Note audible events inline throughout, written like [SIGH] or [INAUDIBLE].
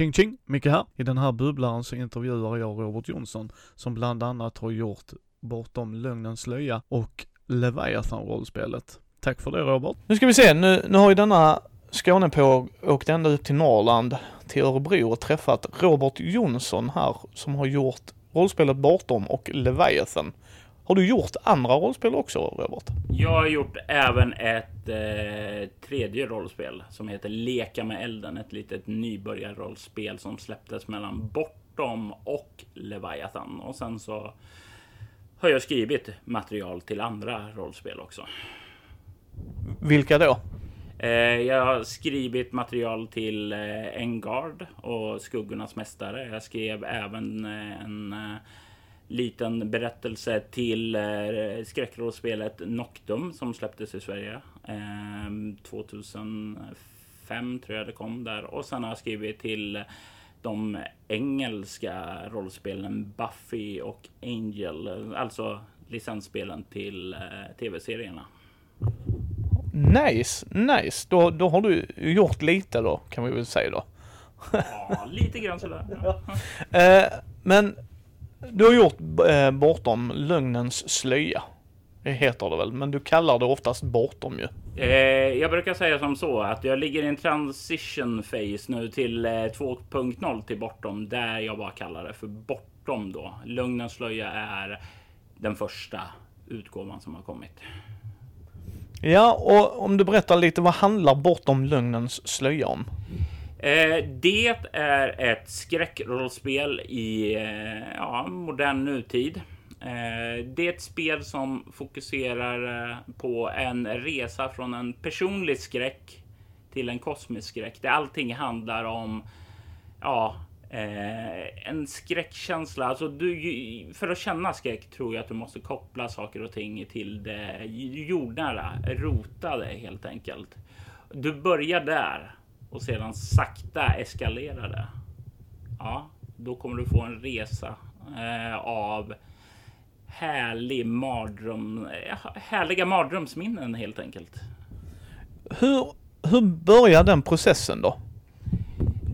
Tjing tjing, Micke här. I den här bubblaren så intervjuar jag Robert Jonsson som bland annat har gjort Bortom lögnens slöja och Leviathan-rollspelet. Tack för det Robert. Nu ska vi se, nu, nu har ju denna Skånepåg åkt ända ut till Norrland, till Örebro och träffat Robert Jonsson här som har gjort rollspelet Bortom och Leviathan. Har du gjort andra rollspel också, Robert? Jag har gjort även ett eh, tredje rollspel som heter Leka med elden. Ett litet nybörjarrollspel som släpptes mellan Bortom och Leviathan. Och sen så har jag skrivit material till andra rollspel också. Vilka då? Eh, jag har skrivit material till eh, Engard och Skuggornas Mästare. Jag skrev även eh, en liten berättelse till eh, skräckrollspelet Noctum som släpptes i Sverige. Eh, 2005 tror jag det kom där. Och sen har jag skrivit till de engelska rollspelen Buffy och Angel. Alltså licensspelen till eh, tv-serierna. Nice, nice. Då, då har du gjort lite då, kan vi väl säga då. Ja, lite grann sådär. Ja. [LAUGHS] Eh, men du har gjort eh, Bortom lögnens slöja. Det heter det väl, men du kallar det oftast Bortom ju. Eh, jag brukar säga som så att jag ligger i en transition phase nu till eh, 2.0 till bortom där jag bara kallar det för bortom då. Lögnens slöja är den första utgåvan som har kommit. Ja, och om du berättar lite, vad handlar Bortom lögnens slöja om? Eh, det är ett skräckrollspel i eh, ja, modern nutid. Eh, det är ett spel som fokuserar på en resa från en personlig skräck till en kosmisk skräck. Där allting handlar om ja, en skräckkänsla. Alltså du, för att känna skräck tror jag att du måste koppla saker och ting till det jordnära, rotade helt enkelt. Du börjar där och sedan sakta eskalerar det. Ja, då kommer du få en resa eh, av härlig mardröm, härliga mardrömsminnen helt enkelt. Hur, hur börjar den processen då?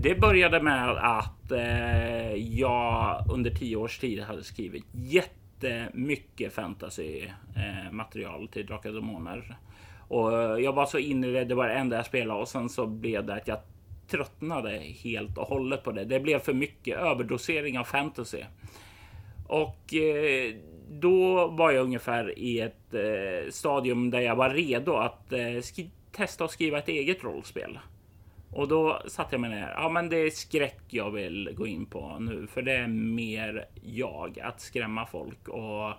Det började med att eh, jag under tio års tid hade skrivit jättemycket fantasy eh, till Drakar och Demoner. Och eh, jag var så inne i det, det var det enda jag spelade och sen så blev det att jag tröttnade helt och hållet på det. Det blev för mycket överdosering av fantasy. Och eh, då var jag ungefär i ett eh, stadium där jag var redo att eh, testa att skriva ett eget rollspel. Och då satte jag mig ner. Ja, men det är skräck jag vill gå in på nu, för det är mer jag att skrämma folk och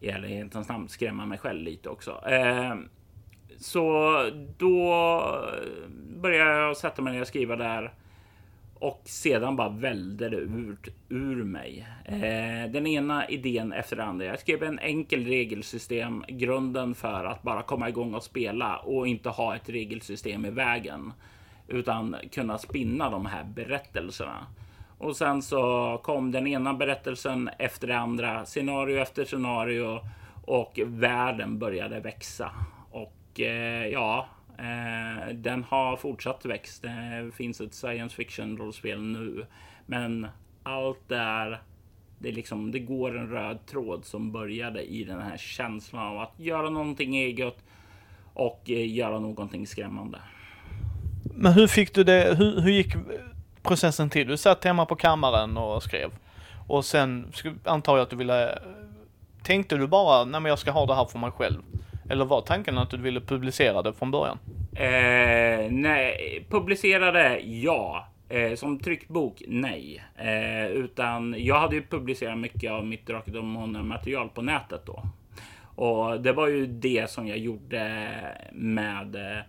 i ärlighetens namn skrämma mig själv lite också. Eh, så då började jag sätta mig ner och skriva där. Och sedan bara välde det ut ur mig. Eh, den ena idén efter den andra. Jag skrev en enkel regelsystem, grunden för att bara komma igång och spela och inte ha ett regelsystem i vägen. Utan kunna spinna de här berättelserna. Och sen så kom den ena berättelsen efter det andra, scenario efter scenario och världen började växa. Och eh, ja, eh, den har fortsatt växt. Det finns ett science fiction rollspel nu, men allt där. Det, liksom, det går en röd tråd som började i den här känslan av att göra någonting eget och eh, göra någonting skrämmande. Men hur fick du det? Hur, hur gick processen till? Du satt hemma på kammaren och skrev och sen antar jag att du ville. Tänkte du bara, nej men jag ska ha det här för mig själv? Eller var tanken att du ville publicera det från början? Eh, nej, publicerade ja. Eh, som tryckbok, nej. Eh, utan jag hade ju publicerat mycket av mitt Drakar material på nätet då. Och det var ju det som jag gjorde med eh,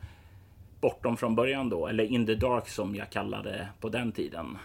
Bortom från början då, eller In the Dark som jag kallade på den tiden.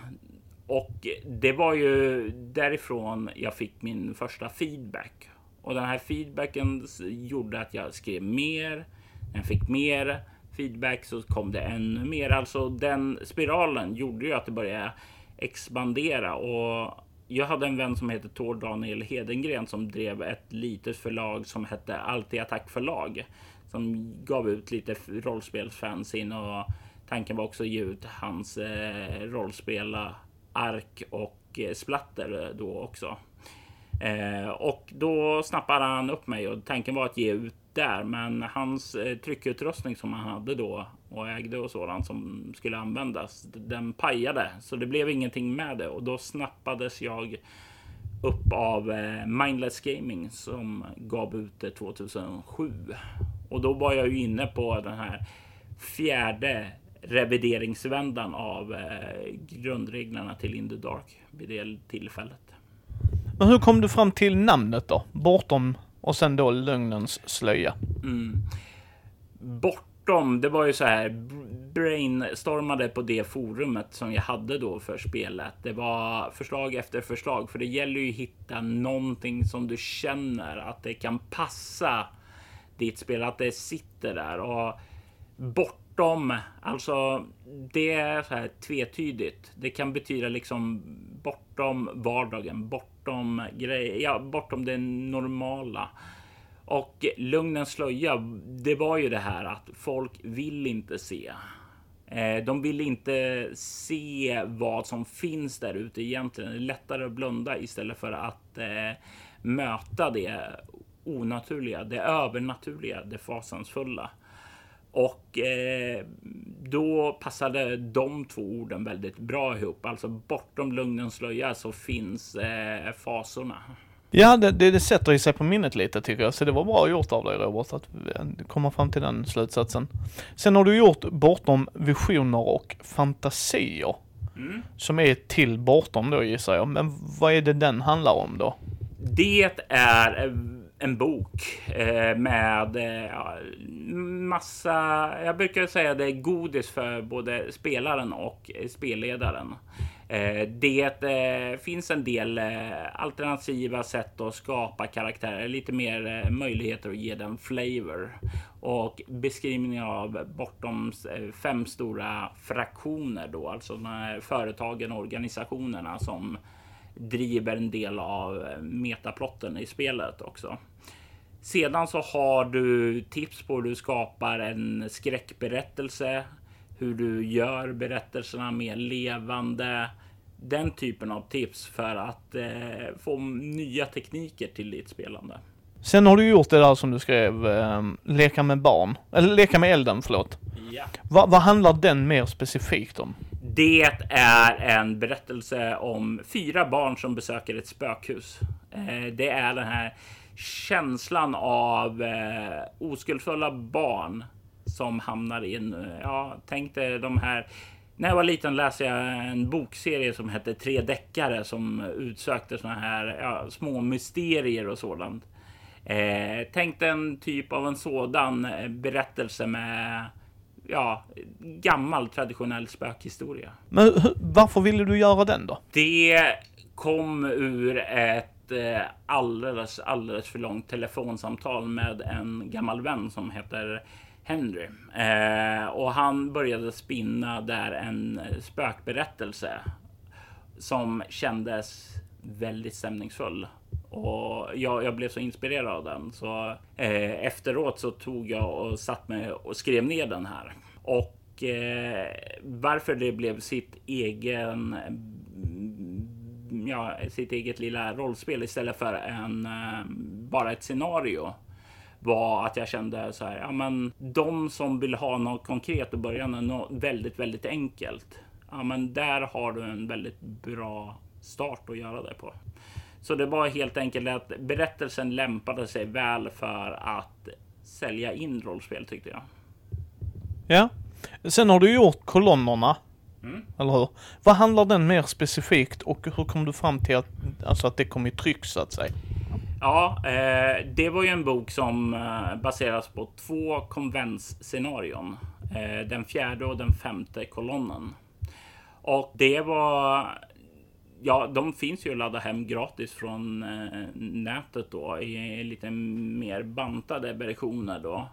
Och det var ju därifrån jag fick min första feedback och den här feedbacken gjorde att jag skrev mer. När jag fick mer feedback så kom det ännu mer. Alltså den spiralen gjorde ju att det började expandera och jag hade en vän som hette Tor Daniel Hedengren som drev ett litet förlag som hette Alltid Attack förlag som gav ut lite rollspelsfansin och tanken var också att ge ut hans eh, rollspela ark och eh, splatter eh, då också. Eh, och då snappade han upp mig och tanken var att ge ut där, men hans eh, tryckutrustning som han hade då och ägde och sådant som skulle användas, den pajade så det blev ingenting med det och då snappades jag upp av eh, Mindless Gaming som gav ut det 2007 och då var jag ju inne på den här fjärde revideringsvändan av eh, grundreglerna till In the Dark vid det tillfället. Men hur kom du fram till namnet då? Bortom och sen då Lögnens slöja. Mm. Bortom, det var ju så här brainstormade på det forumet som jag hade då för spelet. Det var förslag efter förslag, för det gäller ju att hitta någonting som du känner att det kan passa ditt spel, att det sitter där och bortom. Alltså, det är så här tvetydigt. Det kan betyda liksom bortom vardagen, bortom grejer, ja, bortom det normala. Och lugnens slöja, det var ju det här att folk vill inte se. Eh, de vill inte se vad som finns där ute egentligen. Det är lättare att blunda istället för att eh, möta det onaturliga, det övernaturliga, det fasansfulla. Och eh, då passade de två orden väldigt bra ihop. Alltså bortom lugnens slöja så finns eh, fasorna. Ja, det, det, det sätter ju sig på minnet lite tycker jag, så det var bra gjort av dig Robert att eh, komma fram till den slutsatsen. Sen har du gjort Bortom visioner och fantasier. Mm. Som är till Bortom då gissar jag. Men vad är det den handlar om då? Det är en bok eh, med eh, massa, jag brukar säga det är godis för både spelaren och spelledaren. Eh, det eh, finns en del eh, alternativa sätt att skapa karaktärer, lite mer eh, möjligheter att ge den flavor och beskrivningar av bortom fem stora fraktioner då, alltså företagen och organisationerna som driver en del av metaplotten i spelet också. Sedan så har du tips på hur du skapar en skräckberättelse, hur du gör berättelserna mer levande. Den typen av tips för att eh, få nya tekniker till ditt spelande. Sen har du gjort det där som du skrev, eh, leka med barn, eller leka med elden, förlåt. Ja. Va, vad handlar den mer specifikt om? Det är en berättelse om fyra barn som besöker ett spökhus. Eh, det är den här känslan av eh, oskuldsfulla barn som hamnar in. Eh, ja, tänk dig de här. När jag var liten läste jag en bokserie som hette Tre deckare som utsökte såna här ja, små mysterier och sådant. Eh, tänk dig en typ av en sådan berättelse med ja, gammal traditionell spökhistoria. Men varför ville du göra den då? Det kom ur ett Eh, alldeles, alldeles för långt telefonsamtal med en gammal vän som heter Henry. Eh, och han började spinna där en spökberättelse som kändes väldigt stämningsfull. Och jag, jag blev så inspirerad av den så eh, efteråt så tog jag och satt mig och skrev ner den här. Och eh, varför det blev sitt egen ja, sitt eget lilla rollspel istället för en eh, bara ett scenario var att jag kände så här. Ja, men de som vill ha något konkret och börja med något väldigt, väldigt enkelt. Ja, men där har du en väldigt bra start att göra det på. Så det var helt enkelt att berättelsen lämpade sig väl för att sälja in rollspel tyckte jag. Ja, sen har du gjort kolonnerna Mm. Eller hur? Vad handlar den mer specifikt och hur kom du fram till att, alltså att det kom i tryck så att säga? Ja, eh, det var ju en bok som eh, baseras på två konventsscenarion. Eh, den fjärde och den femte kolonnen. Och det var Ja, de finns ju att ladda hem gratis från eh, nätet då i lite mer bantade versioner då.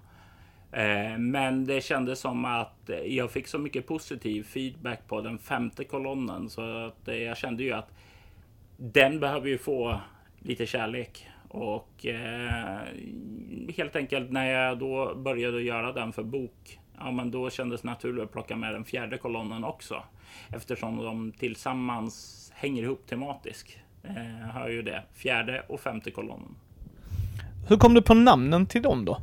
Eh, men det kändes som att jag fick så mycket positiv feedback på den femte kolonnen så att eh, jag kände ju att den behöver ju få lite kärlek. Och eh, helt enkelt när jag då började göra den för bok, ja, men då kändes det naturligt att plocka med den fjärde kolonnen också. Eftersom de tillsammans hänger ihop tematiskt. Eh, har ju det. Fjärde och femte kolonnen. Hur kom du på namnen till dem då?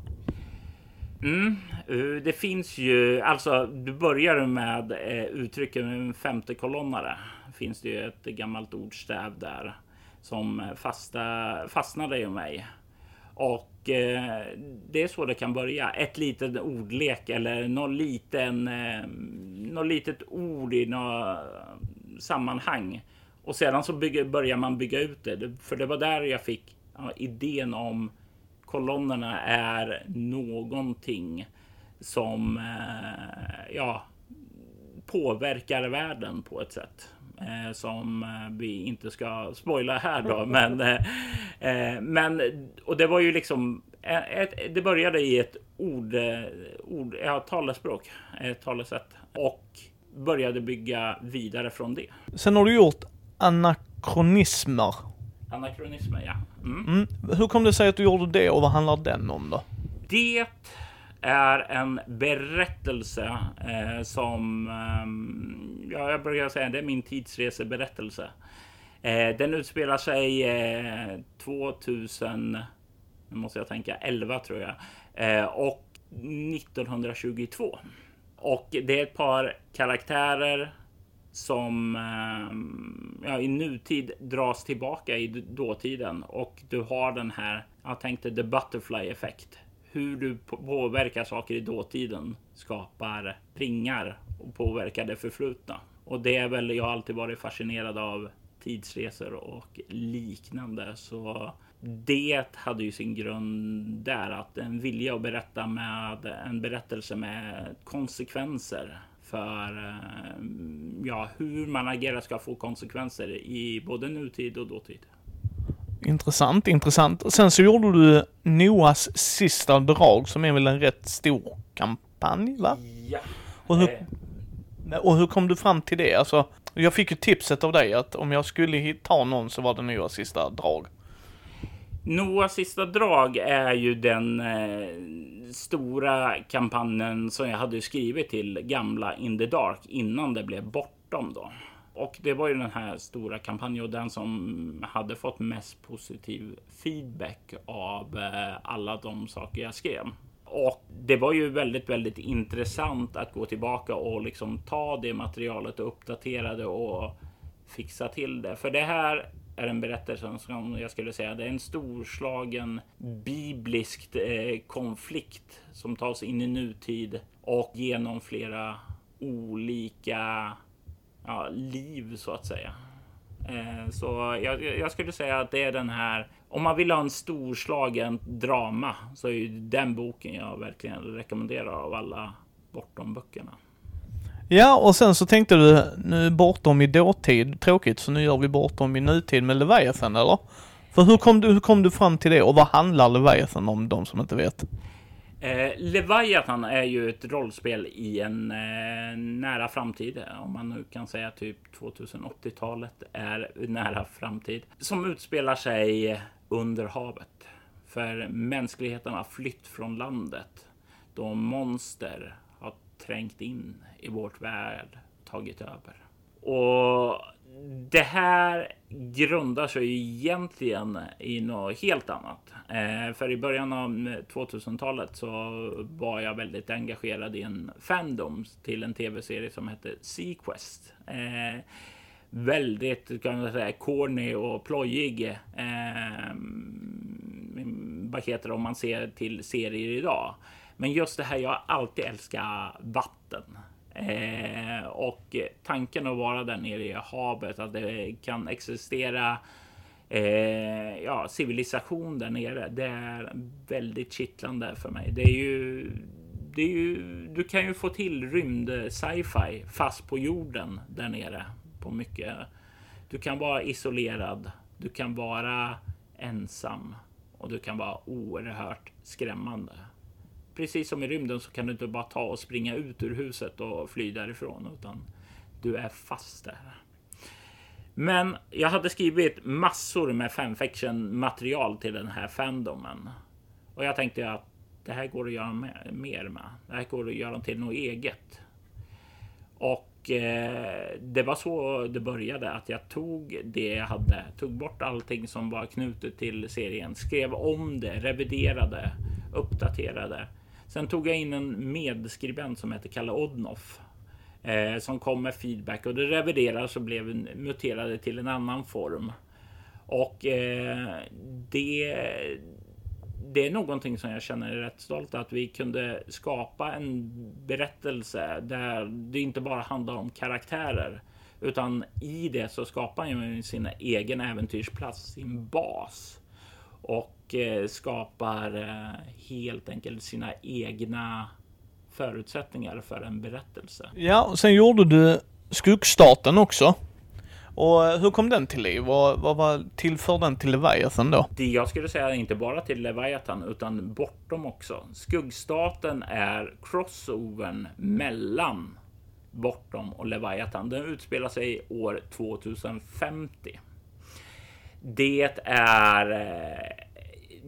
Mm, eh, det finns ju, alltså du börjar med eh, uttrycket en femte kolonnare. Finns det ju ett gammalt ordstäv där som eh, fasta, fastnade i mig. Och eh, det är så det kan börja. Ett litet ordlek eller någon liten, eh, något litet ord i något sammanhang. Och sedan så bygger, börjar man bygga ut det. För det var där jag fick ja, idén om kolonnerna är någonting som eh, ja, påverkar världen på ett sätt eh, som eh, vi inte ska spoila här då. [LAUGHS] Men, men och det var ju liksom ett, det började i ett ord, ord ja, talespråk, ett talesätt och började bygga vidare från det. Sen har du gjort anakronismer. Anakronismer, ja. Mm. Mm. Hur kom det sig att du gjorde det och vad handlar den om då? Det är en berättelse eh, som, eh, ja, jag brukar säga det är min tidsreseberättelse. Eh, den utspelar sig 2000, eh, nu måste jag tänka, 11 tror jag, eh, och 1922. Och det är ett par karaktärer som ehm, ja, i nutid dras tillbaka i dåtiden och du har den här, jag tänkte the butterfly effekt hur du påverkar saker i dåtiden skapar pringar och påverkar det förflutna. Och det är väl jag har alltid varit fascinerad av tidsresor och liknande. Så det hade ju sin grund där att en vilja att berätta med en berättelse med konsekvenser för eh, ja, hur man agerar ska få konsekvenser i både nutid och dåtid. Intressant, intressant. Sen så gjorde du Noas sista drag som är väl en rätt stor kampanj, va? Ja. Och hur, och hur kom du fram till det? Alltså, jag fick ju tipset av dig att om jag skulle ta någon så var det Noas sista drag. Noas sista drag är ju den eh, stora kampanjen som jag hade skrivit till gamla In the Dark innan det blev bortom då. Och det var ju den här stora kampanjen och den som hade fått mest positiv feedback av eh, alla de saker jag skrev. Och det var ju väldigt, väldigt intressant att gå tillbaka och liksom ta det materialet och uppdatera det och fixa till det. För det här är en berättelse som jag skulle säga det är en storslagen biblisk eh, konflikt som tas in i nutid och genom flera olika ja, liv så att säga. Eh, så jag, jag, skulle säga att det är den här. Om man vill ha en storslagen drama så är ju den boken jag verkligen rekommenderar av alla bortom böckerna. Ja, och sen så tänkte du nu bortom i dåtid, tråkigt, så nu gör vi bortom i nutid med Leviathan, eller? För hur kom du, hur kom du fram till det och vad handlar Leviathan om, de som inte vet? Eh, Leviathan är ju ett rollspel i en eh, nära framtid, om man nu kan säga typ 2080-talet är nära framtid, som utspelar sig under havet. För mänskligheten har flytt från landet då monster trängt in i vårt värld, tagit över. Och det här grundar sig egentligen i något helt annat. Eh, för i början av 2000-talet så var jag väldigt engagerad i en fandom till en tv-serie som hette Sequest. Eh, väldigt kan man säga corny och plojig. Eh, mm, vad heter det om man ser till serier idag? Men just det här, jag har alltid älskat vatten. Eh, och tanken att vara där nere i havet, att det kan existera eh, ja, civilisation där nere. Det är väldigt kittlande för mig. Det är ju, det är ju, du kan ju få till rymd sci-fi fast på jorden där nere på mycket. Du kan vara isolerad. Du kan vara ensam och du kan vara oerhört skrämmande precis som i rymden så kan du inte bara ta och springa ut ur huset och fly därifrån, utan du är fast där. Men jag hade skrivit massor med fanfiction material till den här fandomen och jag tänkte att det här går att göra mer med. Det här går att göra till något eget. Och eh, det var så det började, att jag tog det jag hade, tog bort allting som var knutet till serien, skrev om det, reviderade, uppdaterade. Sen tog jag in en medskribent som heter Kalle Odnoff eh, som kom med feedback och det reviderades och blev muterade till en annan form. Och eh, det, det är någonting som jag känner är rätt stolt att vi kunde skapa en berättelse där det inte bara handlar om karaktärer utan i det så skapar man sin egen äventyrsplats, sin bas och eh, skapar eh, helt enkelt sina egna förutsättningar för en berättelse. Ja, och sen gjorde du Skuggstaten också. Och eh, hur kom den till liv och vad var tillför den till Leviathan då? Det jag skulle säga inte bara till Leviathan utan bortom också. Skuggstaten är crossovern mellan Bortom och Leviathan. Den utspelar sig år 2050. Det är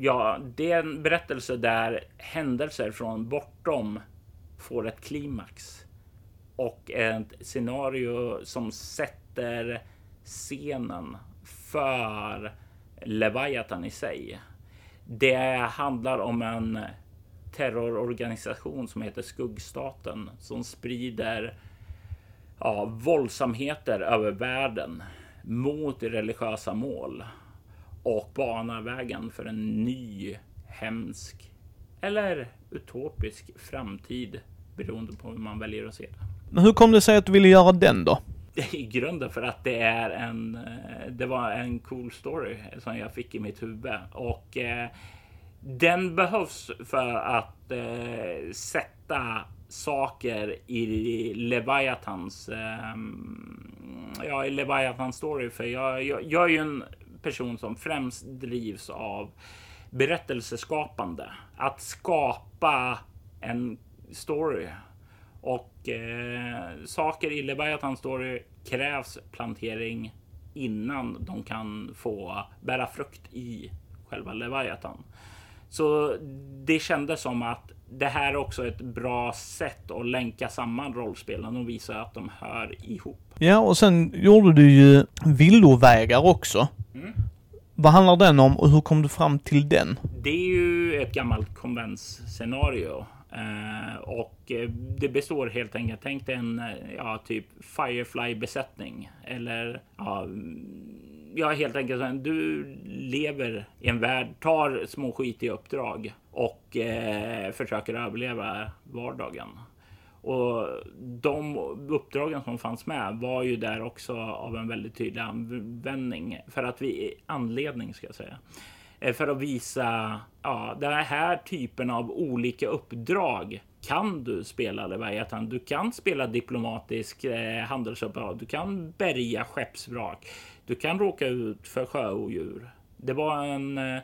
ja, det är en berättelse där händelser från bortom får ett klimax och ett scenario som sätter scenen för Leviathan i sig. Det handlar om en terrororganisation som heter Skuggstaten som sprider ja, våldsamheter över världen mot religiösa mål och banar vägen för en ny hemsk eller utopisk framtid beroende på hur man väljer att se det. Men hur kom det sig att du ville göra den då? [LAUGHS] I grunden för att det är en. eh, Det var en cool story som jag fick i mitt huvud och eh, den behövs för att eh, sätta saker i Leviathans. Eh, ja, i Leviathans story, för jag, jag, jag är ju en person som främst drivs av berättelseskapande. Att skapa en story och eh, saker i Leviathan Story krävs plantering innan de kan få bära frukt i själva Leviathan. Så det kändes som att det här är också ett bra sätt att länka samman rollspelen och visa att de hör ihop. Ja, och sen gjorde du ju Villovägar också. Mm. Vad handlar den om och hur kom du fram till den? Det är ju ett gammalt konventsscenario. Eh, och eh, det består helt enkelt, tänk dig en eh, ja, typ Firefly-besättning. Eller ja, ja, helt enkelt du lever i en värld, tar små skitiga uppdrag och eh, försöker överleva vardagen. Och de uppdragen som fanns med var ju där också av en väldigt tydlig användning för att vi anledning ska jag säga eh, för att visa ja, den här typen av olika uppdrag kan du spela Leviathan. Du kan spela diplomatisk eh, handelsuppdrag. Du kan bärga skeppsvrak. Du kan råka ut för sjöodjur. Det var en eh,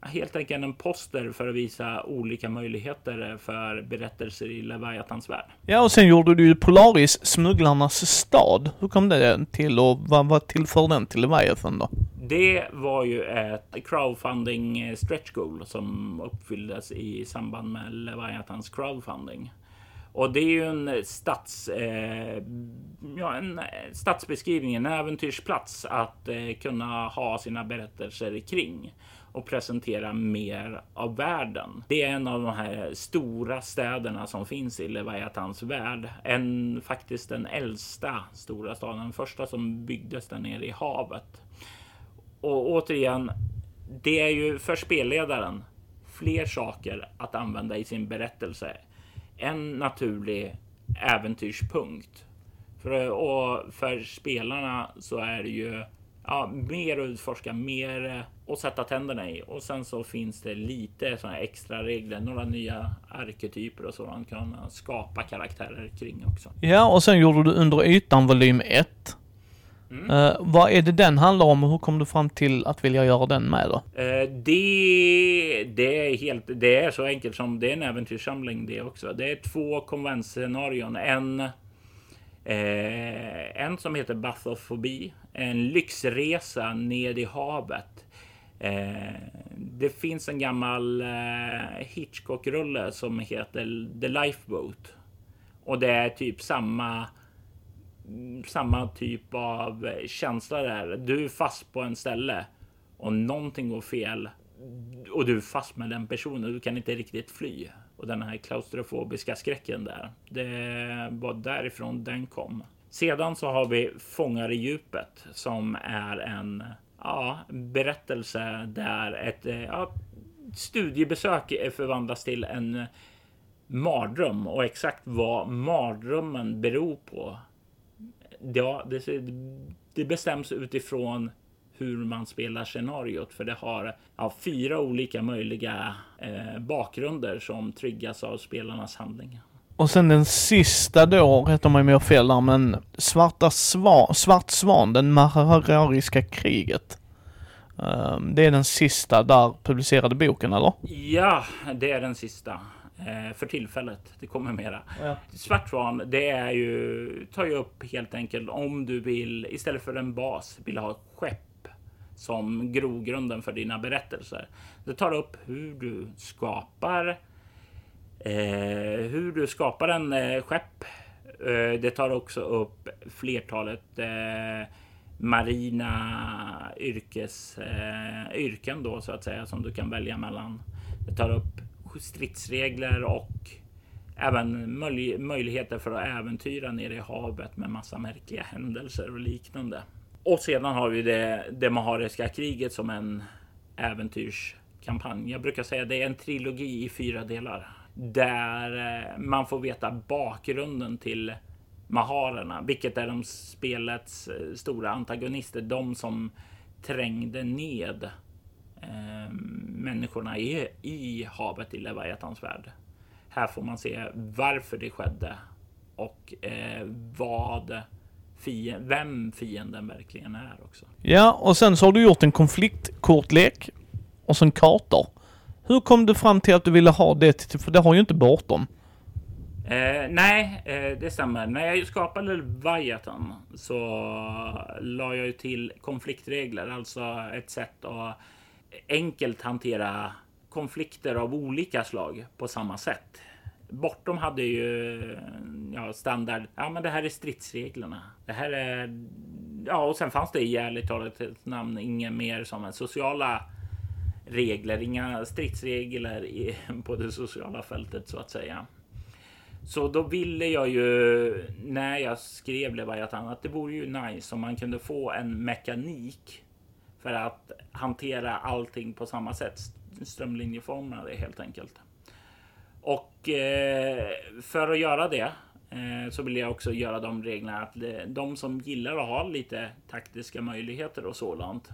helt enkelt en poster för att visa olika möjligheter för berättelser i Leviathans värld. Ja, och sen gjorde du ju Polaris, Smugglarnas stad. Hur kom det till och vad, vad tillför den till Leviathan då? Det var ju ett crowdfunding eh, stretch goal som uppfylldes i samband med Leviathans crowdfunding. Och det är ju en stats, eh, ja, en eh, stadsbeskrivning, en äventyrsplats att eh, kunna ha sina berättelser kring och presentera mer av världen. Det är en av de här stora städerna som finns i Leviathans värld. En faktiskt den äldsta stora staden, den första som byggdes där nere i havet. Och återigen, det är ju för spelledaren fler saker att använda i sin berättelse. En naturlig äventyrspunkt. För, och för spelarna så är det ju ja, mer att utforska, mer att sätta tänderna i. Och sen så finns det lite sådana extra regler, några nya arketyper och sådant kan man skapa karaktärer kring också. Ja, och sen gjorde du Under ytan volym 1. Mm. Eh, vad är det den handlar om och hur kom du fram till att vilja göra den med då? Uh, det, det, är helt, det är så enkelt som det är en äventyrssamling det också. Det är två konventscenarion. En, uh, en som heter Bathofobi, en lyxresa ned i havet. Eh, det finns en gammal eh, Hitchcock-rulle som heter The Lifeboat. Och det är typ samma samma typ av känsla där. Du är fast på en ställe och någonting går fel och du är fast med den personen. Du kan inte riktigt fly och den här klaustrofobiska skräcken där. Det var därifrån den kom. Sedan så har vi Fångar i djupet som är en ja, berättelse där ett ja, studiebesök förvandlas till en mardröm och exakt vad mardrömmen beror på. Ja, det, det bestäms utifrån hur man spelar scenariot, för det har ja, fyra olika möjliga eh, bakgrunder som triggas av spelarnas handlingar. Och sen den sista då, rätta mig om jag fel där, men Svarta Svan, Svart Svan, den Maharariska kriget. Um, det är den sista där publicerade boken, eller? Ja, det är den sista. Eh, för tillfället. Det kommer mera. Ja. Svart Svan, det är ju, tar ju upp helt enkelt om du vill, istället för en bas, vill ha ett skepp som grogrunden för dina berättelser. Det tar upp hur du skapar eh, hur du skapar en eh, skepp. Eh, det tar också upp flertalet eh, marina yrkes, eh, yrken då så att säga som du kan välja mellan. Det tar upp stridsregler och även möj möjligheter för att äventyra nere i havet med massa märkliga händelser och liknande. Och sedan har vi det, det Mahariska kriget som en äventyrskampanj. Jag brukar säga det är en trilogi i fyra delar där eh, man får veta bakgrunden till Maharerna, vilket är de spelets eh, stora antagonister. De som trängde ned eh, människorna i, i havet i Leviathans värld. Här får man se varför det skedde och eh, vad fienden, vem fienden verkligen är också. Ja, och sen så har du gjort en konfliktkortlek och sen kartor. Hur kom du fram till att du ville ha det för det har ju inte bortom. Eh, nej, eh, det stämmer. När jag skapade Leviathan så la jag ju till konfliktregler, alltså ett sätt att enkelt hantera konflikter av olika slag på samma sätt. Bortom hade ju ja, standard. Ja, men det här är stridsreglerna. Det här är. Ja, och sen fanns det i ärligt talat ett namn inget mer som en sociala regler, inga stridsregler i, [LAUGHS] på det sociala fältet så att säga. Så då ville jag ju när jag skrev Leviathan att det vore ju nice om man kunde få en mekanik för att hantera allting på samma sätt. Strömlinjeforma det helt enkelt. Och eh, för att göra det eh, så vill jag också göra de reglerna att eh, de som gillar att ha lite taktiska möjligheter och sådant.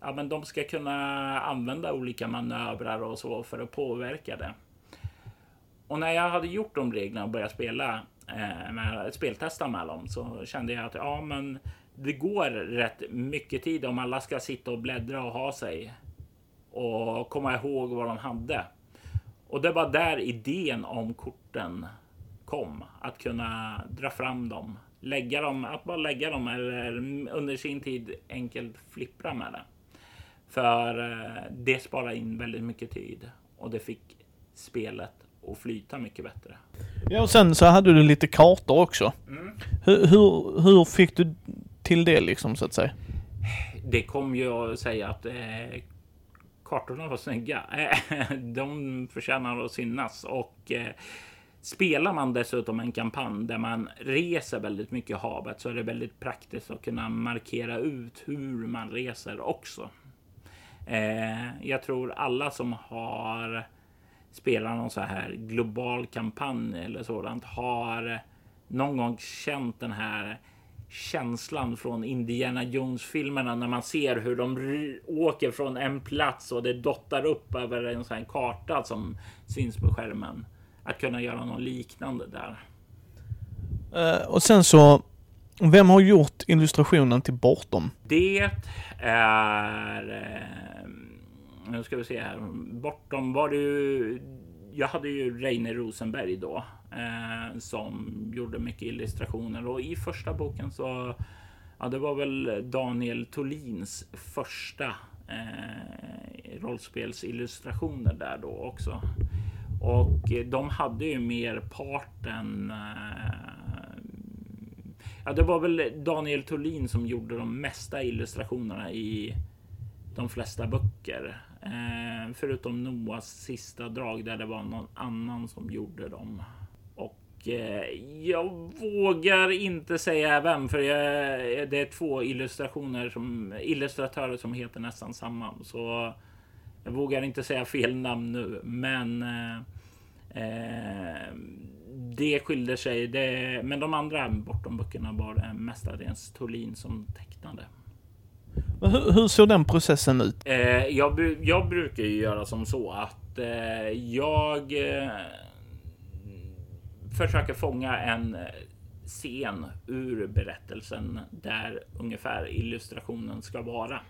Ja, men de ska kunna använda olika manövrar och så för att påverka det. Och när jag hade gjort de reglerna och börjat spela eh, med speltesta med dem så kände jag att ja, men det går rätt mycket tid om alla ska sitta och bläddra och ha sig och komma ihåg vad de hade. Och det var där idén om korten kom. Att kunna dra fram dem, lägga dem, att bara lägga dem eller under sin tid enkelt flippra med det. För eh, det sparar in väldigt mycket tid och det fick spelet att flyta mycket bättre. Ja, och sen så hade du lite kartor också. Mm. Hur, hur, hur fick du till det liksom så att säga? Det kommer ju att säga att eh, kartorna var snygga. Eh, [LAUGHS] de förtjänar att synas och eh, spelar man dessutom en kampanj där man reser väldigt mycket i havet så är det väldigt praktiskt att kunna markera ut hur man reser också. Eh, jag tror alla som har spelat någon så här global kampanj eller sådant har någon gång känt den här känslan från Indiana Jones-filmerna när man ser hur de åker från en plats och det dottar upp över en sån här karta som syns på skärmen. Att kunna göra något liknande där. Uh, och sen så, vem har gjort illustrationen till Bortom? Det är... Uh, nu ska vi se här. Bortom var det ju... Jag hade ju Reine Rosenberg då eh, som gjorde mycket illustrationer och i första boken så ja, det var väl Daniel Tolins första eh, rollspelsillustrationer där då också. Och de hade ju merparten. Eh, ja, det var väl Daniel Tolin som gjorde de mesta illustrationerna i de flesta böcker. Eh, förutom Noahs sista drag där det var någon annan som gjorde dem. Eh, jag vågar inte säga vem för jag, det är två illustrationer som illustratörer som heter nästan samma. Så jag vågar inte säga fel namn nu, men eh, eh det skilde sig. Det, men de andra bortom böckerna var det mestadels Tolin som tecknade. Hur, hur såg den processen ut? Eh, jag, jag, brukar ju göra som så att eh, jag eh, försöker fånga en eh, scen ur berättelsen där ungefär illustrationen ska vara.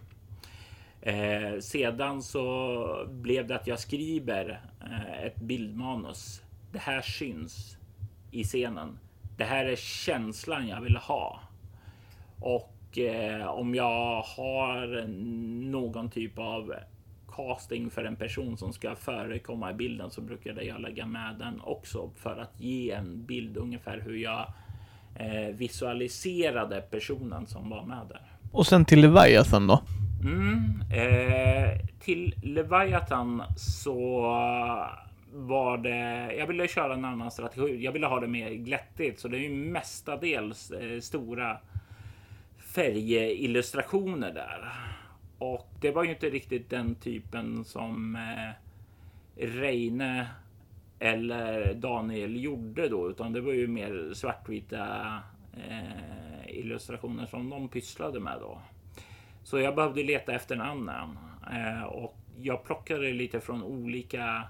Eh, sedan så blev det att jag skriver eh, ett bildmanus. Det här syns i scenen. Det här är känslan jag vill ha. Och eh, om jag har någon typ av casting för en person som ska förekomma i bilden så brukar jag lägga med den också för att ge en bild ungefär hur jag eh, visualiserade personen som var med där. Och sen till Leviathan då? Mm, eh, till Leviathan så var det. Jag ville köra en annan strategi. Jag ville ha det mer glättigt, så det är ju mestadels eh, stora färgillustrationer där. Och det var ju inte riktigt den typen som eh, Reine eller Daniel gjorde då, utan det var ju mer svartvita eh, illustrationer som de pysslade med då. Så jag behövde leta efter en eh, och jag plockade lite från olika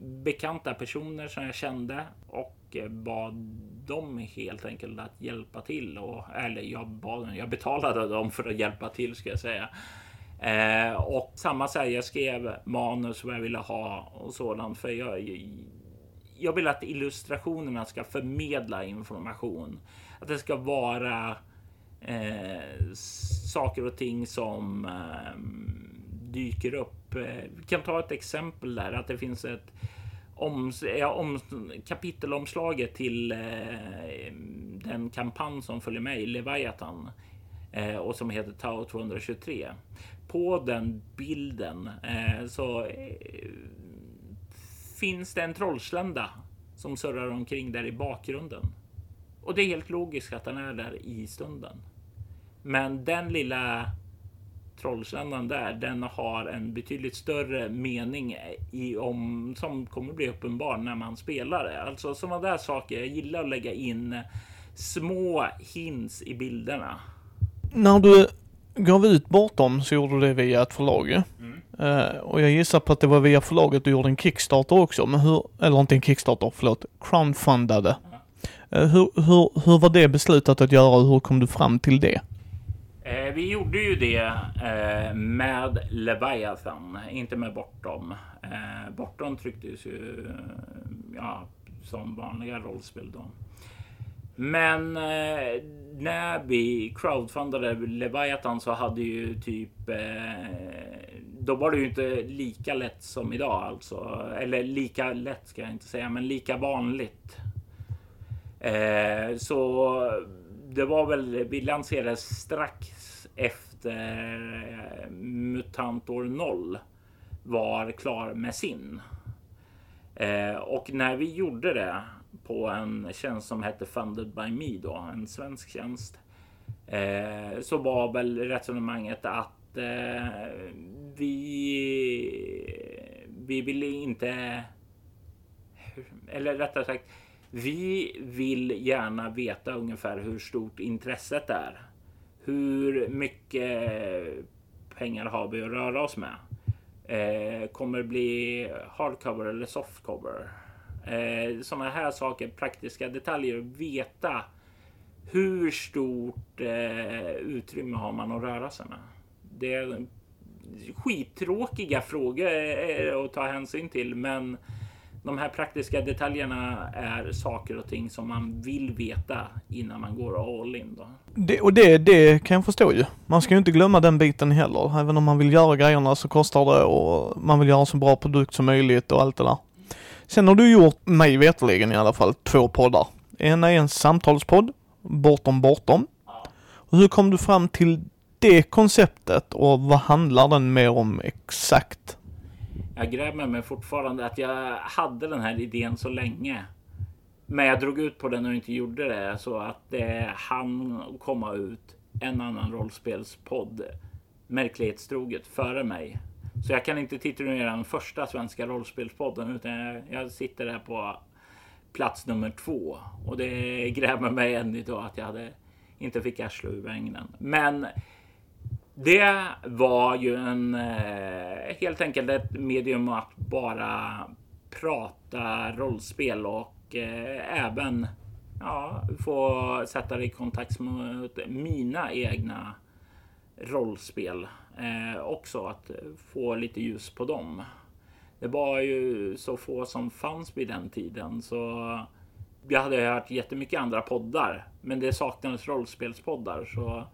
bekanta personer som jag kände och och bad dem helt enkelt att hjälpa till. Och, eller jag bad jag betalade dem för att hjälpa till ska jag säga. Eh, och samma sak, jag skrev manus vad jag ville ha och sådant för jag, jag vill att illustrationerna ska förmedla information. Att det ska vara eh, saker och ting som eh, dyker upp. Eh, vi kan ta ett exempel där att det finns ett om, om kapitelomslaget till eh, den kampanj som följer med i Leviathan eh, och som heter Tau 223. På den bilden eh, så eh, finns det en trollslända som surrar omkring där i bakgrunden. Och det är helt logiskt att den är där i stunden. Men den lilla trollsländan där, den har en betydligt större mening i om som kommer bli uppenbar när man spelar det. Alltså sådana där saker. Jag gillar att lägga in små hints i bilderna. När du gav ut Bortom så gjorde du det via ett förlag mm. uh, Och jag gissar på att det var via förlaget du gjorde en Kickstarter också, men hur, eller inte en Kickstarter, förlåt, crowdfundade. Uh, hur, hur, hur var det beslutat att göra och hur kom du fram till det? Eh, vi gjorde ju det eh, med Leviathan, inte med Bortom. Eh, Bortom trycktes ju ja, som vanliga rollspel då. Men eh, när vi crowdfundade Leviathan så hade ju typ eh, då var det ju inte lika lätt som idag alltså. Eller lika lätt ska jag inte säga, men lika vanligt. Eh, så det var väl, vi lanserades strax efter eh, MUTANT år 0 var klar med sin. Eh, och när vi gjorde det på en tjänst som hette Funded by Me då, en svensk tjänst. Eh, så var väl resonemanget att eh, vi, vi ville inte, eller rättare sagt, vi vill gärna veta ungefär hur stort intresset är. Hur mycket pengar har vi att röra oss med? Eh, kommer det bli hardcover eller softcover? Eh, Sådana här saker, praktiska detaljer. Veta hur stort eh, utrymme har man att röra sig med? Det är skittråkiga frågor eh, att ta hänsyn till, men de här praktiska detaljerna är saker och ting som man vill veta innan man går all in. Då. Det, och det, det kan jag förstå ju. Man ska ju inte glömma den biten heller. Även om man vill göra grejerna så kostar det och man vill göra en så bra produkt som möjligt och allt det där. Sen har du gjort, mig veterligen i alla fall, två poddar. En är en samtalspodd, Bortom Bortom. Och hur kom du fram till det konceptet och vad handlar den mer om exakt? Jag grämer mig fortfarande att jag hade den här idén så länge. Men jag drog ut på den och inte gjorde det så att det hann komma ut en annan rollspelspodd märklighetstroget före mig. Så jag kan inte titulera den första svenska rollspelspodden utan jag sitter där på plats nummer två och det grämer mig än idag att jag hade inte fick arslet ur vägnen. Men det var ju en eh, helt enkelt ett medium att bara prata rollspel och eh, även ja, få sätta det i kontakt med mina egna rollspel eh, också att få lite ljus på dem. Det var ju så få som fanns vid den tiden så jag hade hört jättemycket andra poddar, men det saknades rollspelspoddar så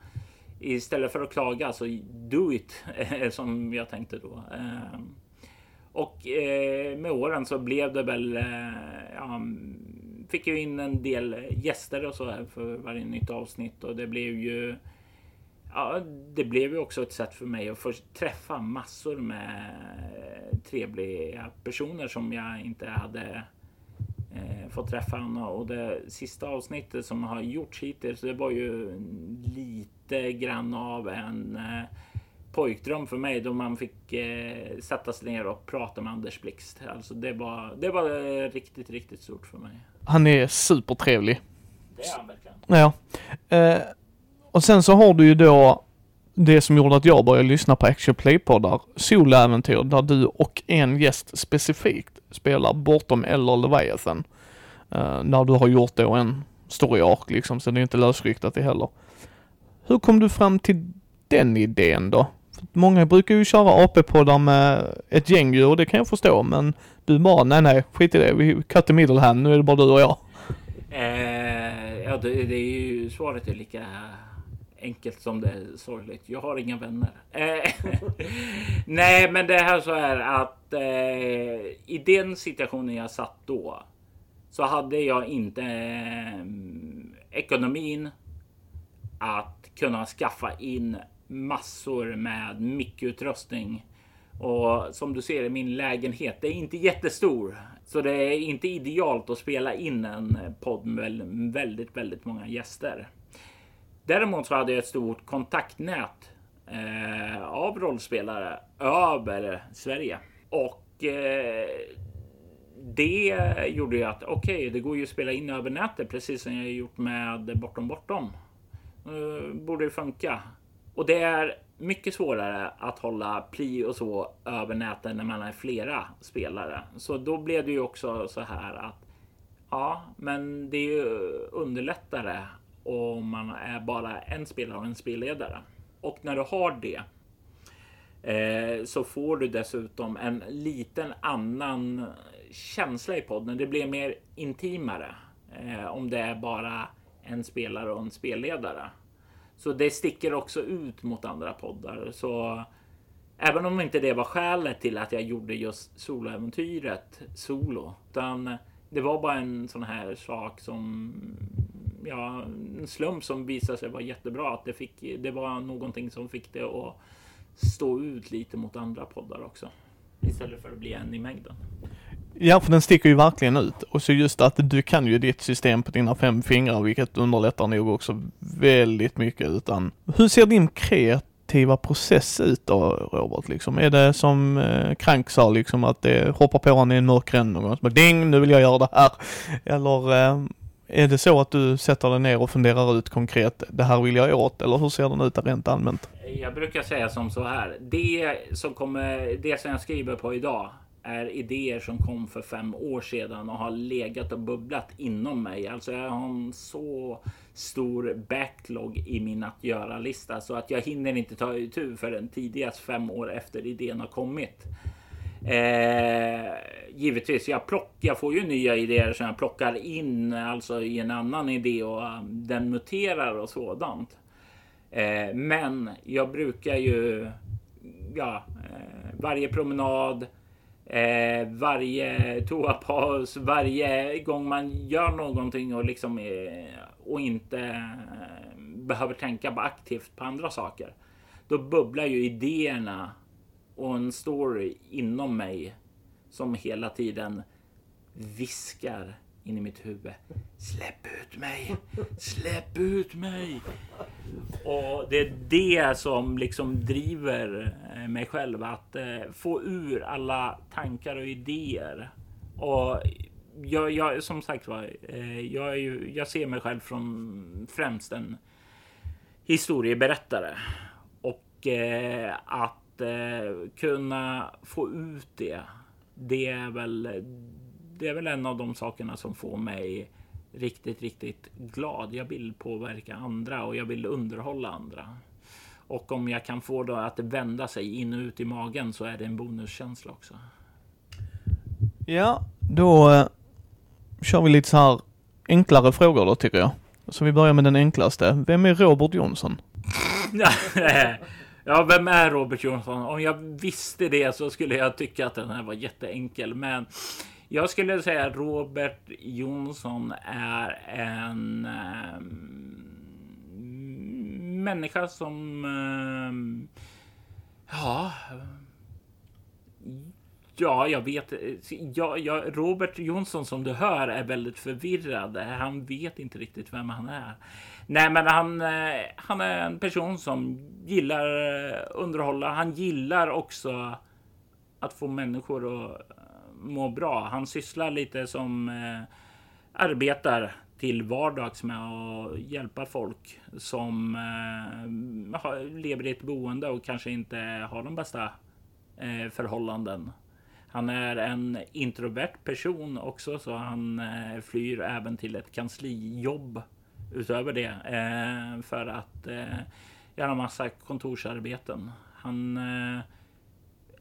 istället för att klaga så do it [LAUGHS] eh, som jag tänkte då. Ehm, och eh, med åren så blev det väl. Eh, ja, mm, fick ju in en del gäster och så här för varje nytt avsnitt och det blev ju. Ja, det blev ju också ett sätt för mig att få träffa massor med trevliga personer som jag inte hade fått träffa Anna och det sista avsnittet som har gjorts hittills. Det var ju lite grann av en eh, pojkdröm för mig då man fick eh, sätta sig ner och prata med Anders Blixt. Alltså det var, det var riktigt, riktigt stort för mig. Han är supertrevlig. Det är han verkligen. Ja. Eh, och sen så har du ju då det som gjorde att jag började lyssna på Action Play-poddar, soloäventyr där du och en gäst specifikt spelar bortom eller Leviathan. Uh, när du har gjort då en story ark liksom, så det är inte lösryktat det heller. Hur kom du fram till den idén då? För många brukar ju köra AP-poddar med ett gäng djur, det kan jag förstå, men du bara, nej nej, skit i det, vi cut the middle hand, nu är det bara du och jag. Eh, ja, det, det, är ju, svaret är lika enkelt som det är sorgligt. Jag har inga vänner. Eh, [LAUGHS] nej, men det här så är att eh, i den situationen jag satt då så hade jag inte eh, ekonomin att kunna skaffa in massor med mickutrustning. Och som du ser i min lägenhet, det är inte jättestor. Så det är inte idealt att spela in en podd med väldigt, väldigt många gäster. Däremot så hade jag ett stort kontaktnät eh, av rollspelare över Sverige. Och eh, det gjorde ju att okej, okay, det går ju att spela in över nätet precis som jag gjort med Bortom Bortom. Uh, borde det funka. Och det är mycket svårare att hålla pli och så över nätet när man är flera spelare. Så då blev det ju också så här att ja, men det är ju underlättare om man är bara en spelare och en spelledare. Och när du har det eh, så får du dessutom en liten annan känsla i podden. Det blir mer intimare eh, om det är bara en spelare och en spelledare. Så det sticker också ut mot andra poddar. Så även om inte det var skälet till att jag gjorde just soloäventyret solo, utan det var bara en sån här sak som ja, en slump som visade sig vara jättebra. Att det, fick, det var någonting som fick det att stå ut lite mot andra poddar också. Istället för att bli en i mängden. Ja, för den sticker ju verkligen ut. Och så just att du kan ju ditt system på dina fem fingrar, vilket underlättar nog också väldigt mycket. Utan hur ser din kreativa process ut då, Robert? Liksom? Är det som eh, Krank sa, liksom att det hoppar på honom i en mörk ränd någon gång, så ding, nu vill jag göra det här. Eller eh, är det så att du sätter dig ner och funderar ut konkret, det här vill jag åt, eller hur ser den ut rent allmänt? Jag brukar säga som så här, det som, kommer, det som jag skriver på idag är idéer som kom för fem år sedan och har legat och bubblat inom mig. Alltså jag har en så stor backlog i min att göra-lista så att jag hinner inte ta itu förrän tidigast fem år efter idén har kommit. Eh, givetvis, jag, plock, jag får ju nya idéer som jag plockar in alltså i en annan idé och eh, den muterar och sådant. Eh, men jag brukar ju, ja, eh, varje promenad, eh, varje toapaus, varje gång man gör någonting och liksom eh, och inte eh, behöver tänka aktivt på andra saker. Då bubblar ju idéerna och en story inom mig som hela tiden viskar in i mitt huvud. Släpp ut mig! Släpp ut mig! Och det är det som liksom driver eh, mig själv att eh, få ur alla tankar och idéer. Och jag, jag som sagt var, eh, jag, jag ser mig själv från främst en historieberättare och att kunna få ut det. Det är väl. Det är väl en av de sakerna som får mig riktigt, riktigt glad. Jag vill påverka andra och jag vill underhålla andra. Och om jag kan få det att vända sig in och ut i magen så är det en bonuskänsla också. Ja, då eh, kör vi lite så här enklare frågor då tycker jag. Så vi börjar med den enklaste. Vem är Robert Jonsson? [LAUGHS] ja, vem är Robert Jonsson? Om jag visste det så skulle jag tycka att den här var jätteenkel. Men jag skulle säga att Robert Jonsson är en äh, människa som... Äh, ja Ja, jag vet. Ja, ja, Robert Jonsson som du hör är väldigt förvirrad. Han vet inte riktigt vem han är. Nej, men han, eh, han är en person som gillar eh, underhålla. Han gillar också att få människor att eh, må bra. Han sysslar lite som eh, arbetar till vardags med att hjälpa folk som eh, lever i ett boende och kanske inte har de bästa eh, förhållanden. Han är en introvert person också, så han eh, flyr även till ett kanslijobb utöver det eh, för att eh, göra massa kontorsarbeten. Han eh,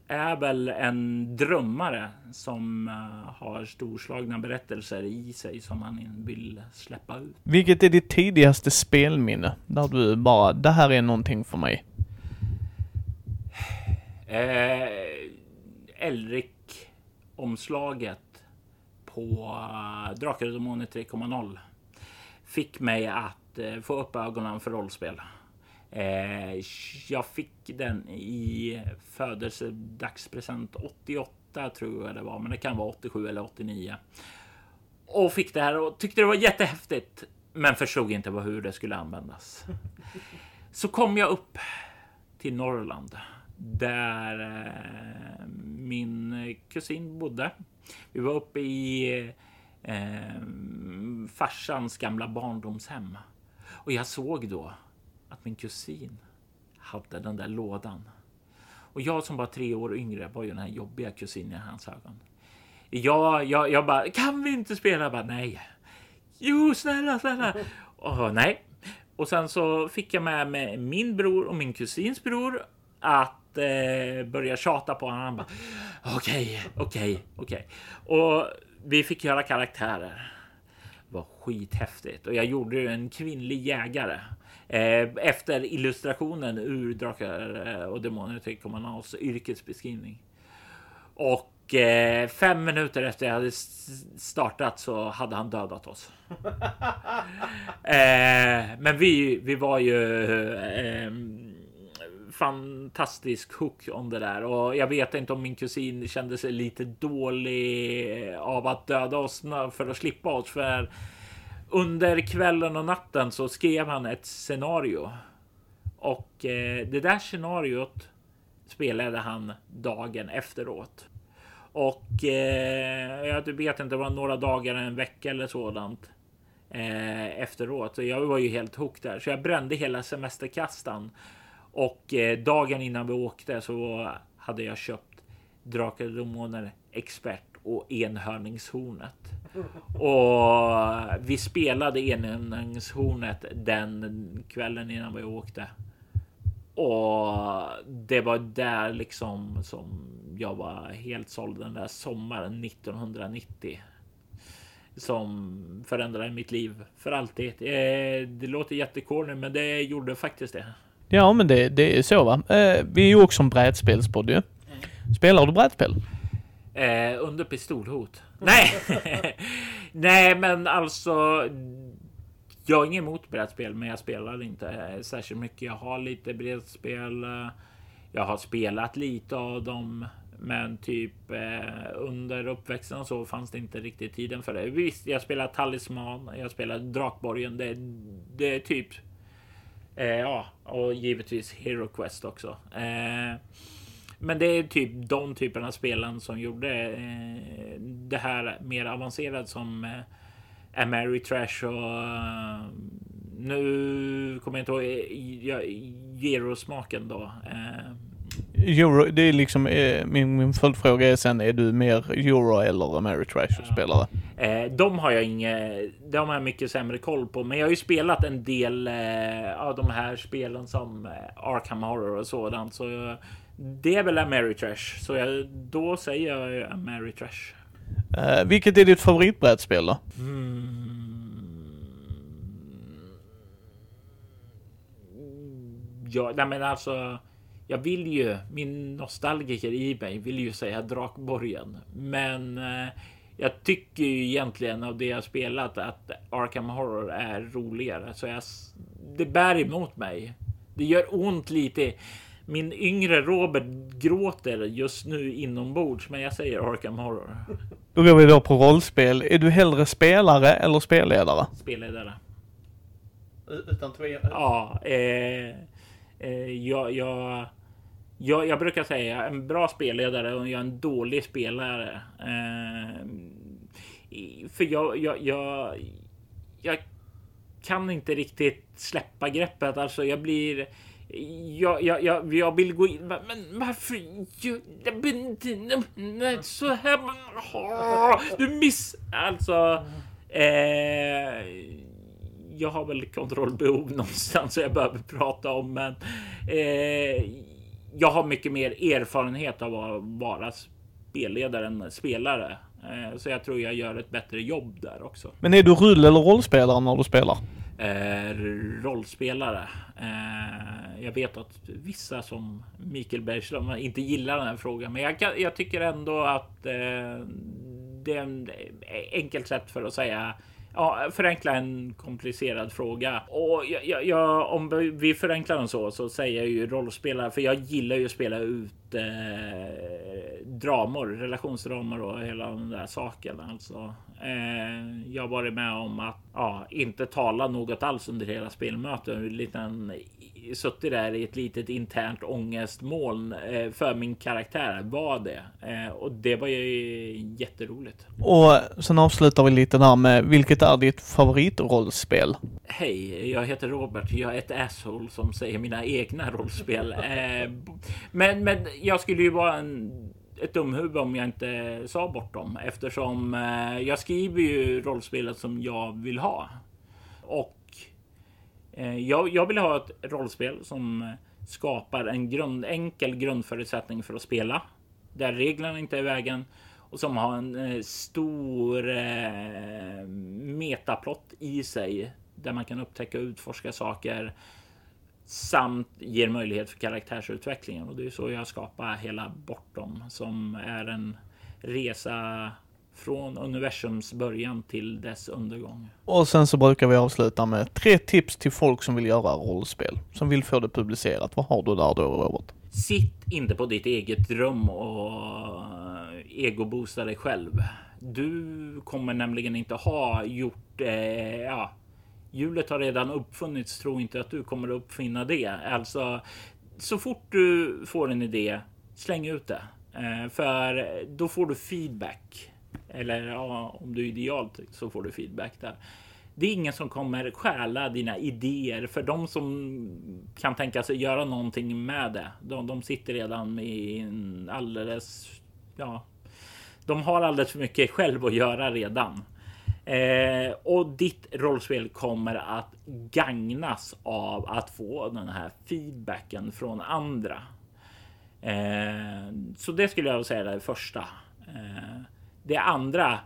är väl en drömmare som uh, har storslagna berättelser i sig som han vill släppa ut. Vilket är ditt tidigaste spelminne? Där du bara, det här är någonting för mig. Eh, Elric omslaget på uh, Drakar och Demoner 3.0 fick mig att uh, få upp ögonen för rollspel. Uh, jag fick den i födelsedagspresent 88 tror jag det var, men det kan vara 87 eller 89. Och fick det här och tyckte det var jättehäftigt, men förstod inte hur det skulle användas. [LAUGHS] Så kom jag upp till Norrland där eh, min kusin bodde. Vi var uppe i eh, farsans gamla barndomshem och jag såg då att min kusin hade den där lådan. Och jag som var tre år yngre var ju den här jobbiga kusinen i hans ögon. Jag, jag, jag bara, kan vi inte spela? Jag bara, nej. Jo, snälla, snälla. Och nej. Och sen så fick jag med mig min bror och min kusins bror att eh, börja tjata på honom. Han bara, Okej, okej, okej. Och vi fick göra karaktärer. Det var skithäftigt och jag gjorde en kvinnlig jägare. Eh, efter illustrationen ur Drakar eh, och Demoner till Kommunals yrkesbeskrivning. Och eh, fem minuter efter jag hade startat så hade han dödat oss. [LAUGHS] men vi, vi var ju fantastisk hook om det där och jag vet inte om min kusin kände sig lite dålig av att döda oss för att slippa oss. För under kvällen och natten så skrev han ett scenario och eh, det där scenariot spelade han dagen efteråt. Och eh, jag vet inte, det var några dagar, en vecka eller sådant eh, efteråt. jag var ju helt hooked där, så jag brände hela semesterkastan och eh, dagen innan vi åkte så hade jag köpt Drakar och Demoner Expert och Enhörningshornet. Och vi spelade Enhörningshornet den kvällen innan vi åkte. Och det var där liksom som jag var helt såld den där sommaren 1990. Som förändrade mitt liv för alltid. Eh, det låter jättekorny, men det gjorde faktiskt det. Ja, men det, det är så va. Eh, vi är ju också en brädspelspodd ju. Spelar du brädspel? Eh, under pistolhot. Nej, [LAUGHS] nej, men alltså. Jag är ingen emot brädspel, men jag spelar inte eh, särskilt mycket. Jag har lite brädspel. Eh, jag har spelat lite av dem, men typ eh, under uppväxten och så fanns det inte riktigt tiden för det. Visst, jag spelar Talisman, jag spelar Drakborgen. Det, det är typ. Eh, ja, och givetvis Hero Quest också. Eh, men det är typ de typerna av spelen som gjorde eh, det här mer avancerat som eh, Ameritrash och eh, nu kommer jag inte ihåg eh, ja, Gero-smaken då. Eh, Euro, det är liksom, eh, min, min följdfråga är sen, är du mer Euro eller Ameritrash-spelare? Eh, de har jag inget, de har jag mycket sämre koll på, men jag har ju spelat en del av de här spelen som Arkham Horror och sådant, så jag, det är väl Ameritrash, så jag, då säger jag Ameritrash. Eh, vilket är ditt favoritbrädspel då? Ja, nej men alltså. Jag vill ju, min nostalgiker i mig vill ju säga Drakborgen. Men eh, jag tycker ju egentligen av det jag spelat att Arkham Horror är roligare. Så jag, det bär emot mig. Det gör ont lite. Min yngre Robert gråter just nu inombords, men jag säger Arkham Horror. Då går vi då på rollspel. Är du hellre spelare eller spelledare? Spelledare. Utan tvekan. Ja, eh, eh, jag, jag, jag, jag brukar säga en bra spelledare och jag är en dålig spelare. Eh, för jag, jag, jag, jag kan inte riktigt släppa greppet. Alltså jag blir... Jag, jag, jag, jag vill gå in... Men men varför... gör- jag nej, Så här... Åh, Du miss... Alltså... Eh, jag har väl kontrollbehov någonstans så jag behöver prata om, men eh, jag har mycket mer erfarenhet av att vara spelledare än spelare. Eh, så jag tror jag gör ett bättre jobb där också. Men är du rull eller rollspelare när du spelar? Eh, rollspelare. Eh, jag vet att vissa som Mikael Bergström inte gillar den här frågan, men jag, kan, jag tycker ändå att eh, det är en enkelt sätt för att säga Ja, förenkla en komplicerad fråga. Och jag, jag, jag, om vi förenklar den så, så säger jag ju rollspelare, för jag gillar ju att spela ut eh, dramor, relationsdramor och hela den där saken. Alltså, eh, jag har varit med om att ja, inte tala något alls under hela spelmötet. En liten, suttit där i ett litet internt ångestmoln eh, för min karaktär var det. Eh, och det var ju jätteroligt. Och sen avslutar vi lite där med, vilket är ditt favoritrollspel? Hej, jag heter Robert. Jag är ett asshole som säger mina egna rollspel. [LAUGHS] Eh, men, men jag skulle ju vara en, ett dumhuvud om jag inte sa bort dem eftersom eh, jag skriver ju rollspelet som jag vill ha. Och eh, jag, jag vill ha ett rollspel som skapar en grund, enkel grundförutsättning för att spela. Där reglerna inte är i vägen och som har en eh, stor eh, metaplott i sig där man kan upptäcka och utforska saker samt ger möjlighet för karaktärsutvecklingen. Och det är så jag skapar hela Bortom som är en resa från universums början till dess undergång. Och sen så brukar vi avsluta med tre tips till folk som vill göra rollspel, som vill få det publicerat. Vad har du där då, Robert? Sitt inte på ditt eget rum och egoboosta dig själv. Du kommer nämligen inte ha gjort, eh, ja, hjulet har redan uppfunnits. Tro inte att du kommer att uppfinna det. Alltså, så fort du får en idé, släng ut det. Eh, för då får du feedback. Eller ja, om du är idealt så får du feedback där. Det är ingen som kommer stjäla dina idéer för de som kan tänka sig göra någonting med det. De, de sitter redan med en alldeles, ja, de har alldeles för mycket själv att göra redan. Eh, och ditt rollspel kommer att gagnas av att få den här feedbacken från andra. Eh, så det skulle jag säga är det första. Eh, det andra.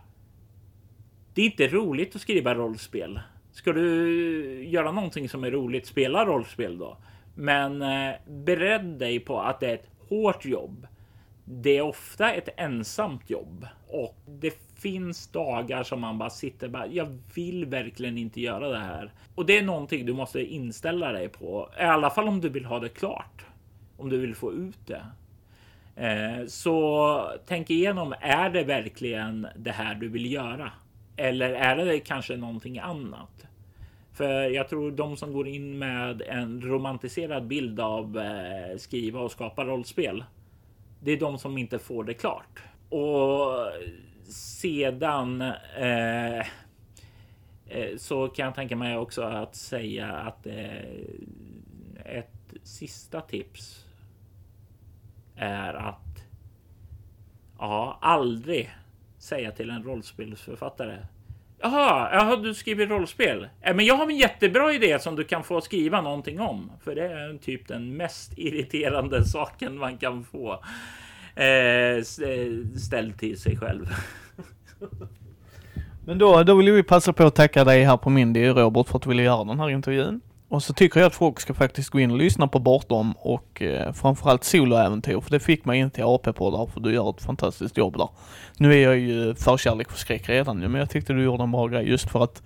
Det är inte roligt att skriva rollspel. Ska du göra någonting som är roligt, spela rollspel då. Men eh, bered dig på att det är ett hårt jobb. Det är ofta ett ensamt jobb och det finns dagar som man bara sitter bara. Jag vill verkligen inte göra det här och det är någonting du måste inställa dig på. I alla fall om du vill ha det klart. Om du vill få ut det. Eh, så tänk igenom. Är det verkligen det här du vill göra? Eller är det kanske någonting annat? För jag tror de som går in med en romantiserad bild av eh, skriva och skapa rollspel. Det är de som inte får det klart. Och sedan eh, eh, så kan jag tänka mig också att säga att eh, ett sista tips är att ja, aldrig säga till en rollspelsförfattare Jaha, jaha, du skriver rollspel. Äh, men jag har en jättebra idé som du kan få skriva någonting om. För det är typ den mest irriterande [LAUGHS] saken man kan få eh, eh ställd till sig själv men då, då vill vi passa på att tacka dig här på Mindy, Robert, för att du ville göra den här intervjun. Och så tycker jag att folk ska faktiskt gå in och lyssna på Bortom och eh, framförallt soloäventyr, för det fick mig inte till AP-poddar, för du gör ett fantastiskt jobb där. Nu är jag ju förkärlek för skräck redan nu, men jag tyckte du gjorde en bra grej just för att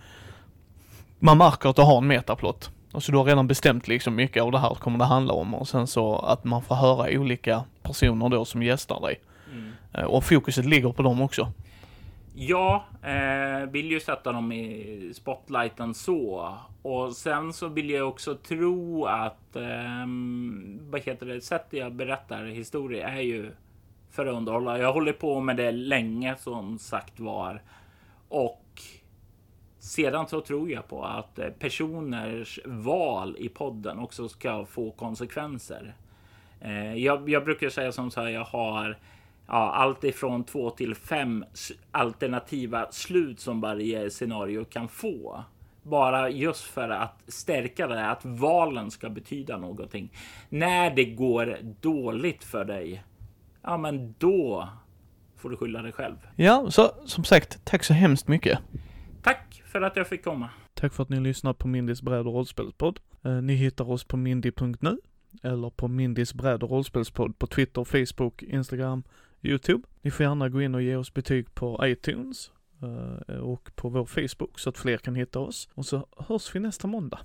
man märker att du har en metaplott. Alltså du har redan bestämt liksom mycket av det här kommer det handla om och sen så att man får höra olika personer då som gästar dig. Mm. Eh, och fokuset ligger på dem också. Ja, eh, vill ju sätta dem i spotlighten så. Och sen så vill jag också tro att eh, vad heter det, sättet jag berättar historia är ju för att underhålla. Jag håller på med det länge som sagt var. Och sedan så tror jag på att eh, personers val i podden också ska få konsekvenser. Eh, jag, jag brukar säga som så här, jag har ja, allt ifrån två till fem alternativa slut som varje scenario kan få. Bara just för att stärka det, att valen ska betyda någonting. När det går dåligt för dig, ja men då får du skylla dig själv. Ja, så som sagt, tack så hemskt mycket. Tack för att jag fick komma. Tack för att ni lyssnar på Mindys bräd och rollspelspodd. Eh, ni hittar oss på mindy.nu eller på Mindys bräd och rollspelspodd på Twitter, Facebook, Instagram, Youtube. Ni får gärna gå in och ge oss betyg på iTunes eh, och på vår Facebook så att fler kan hitta oss. Och så hörs vi nästa måndag.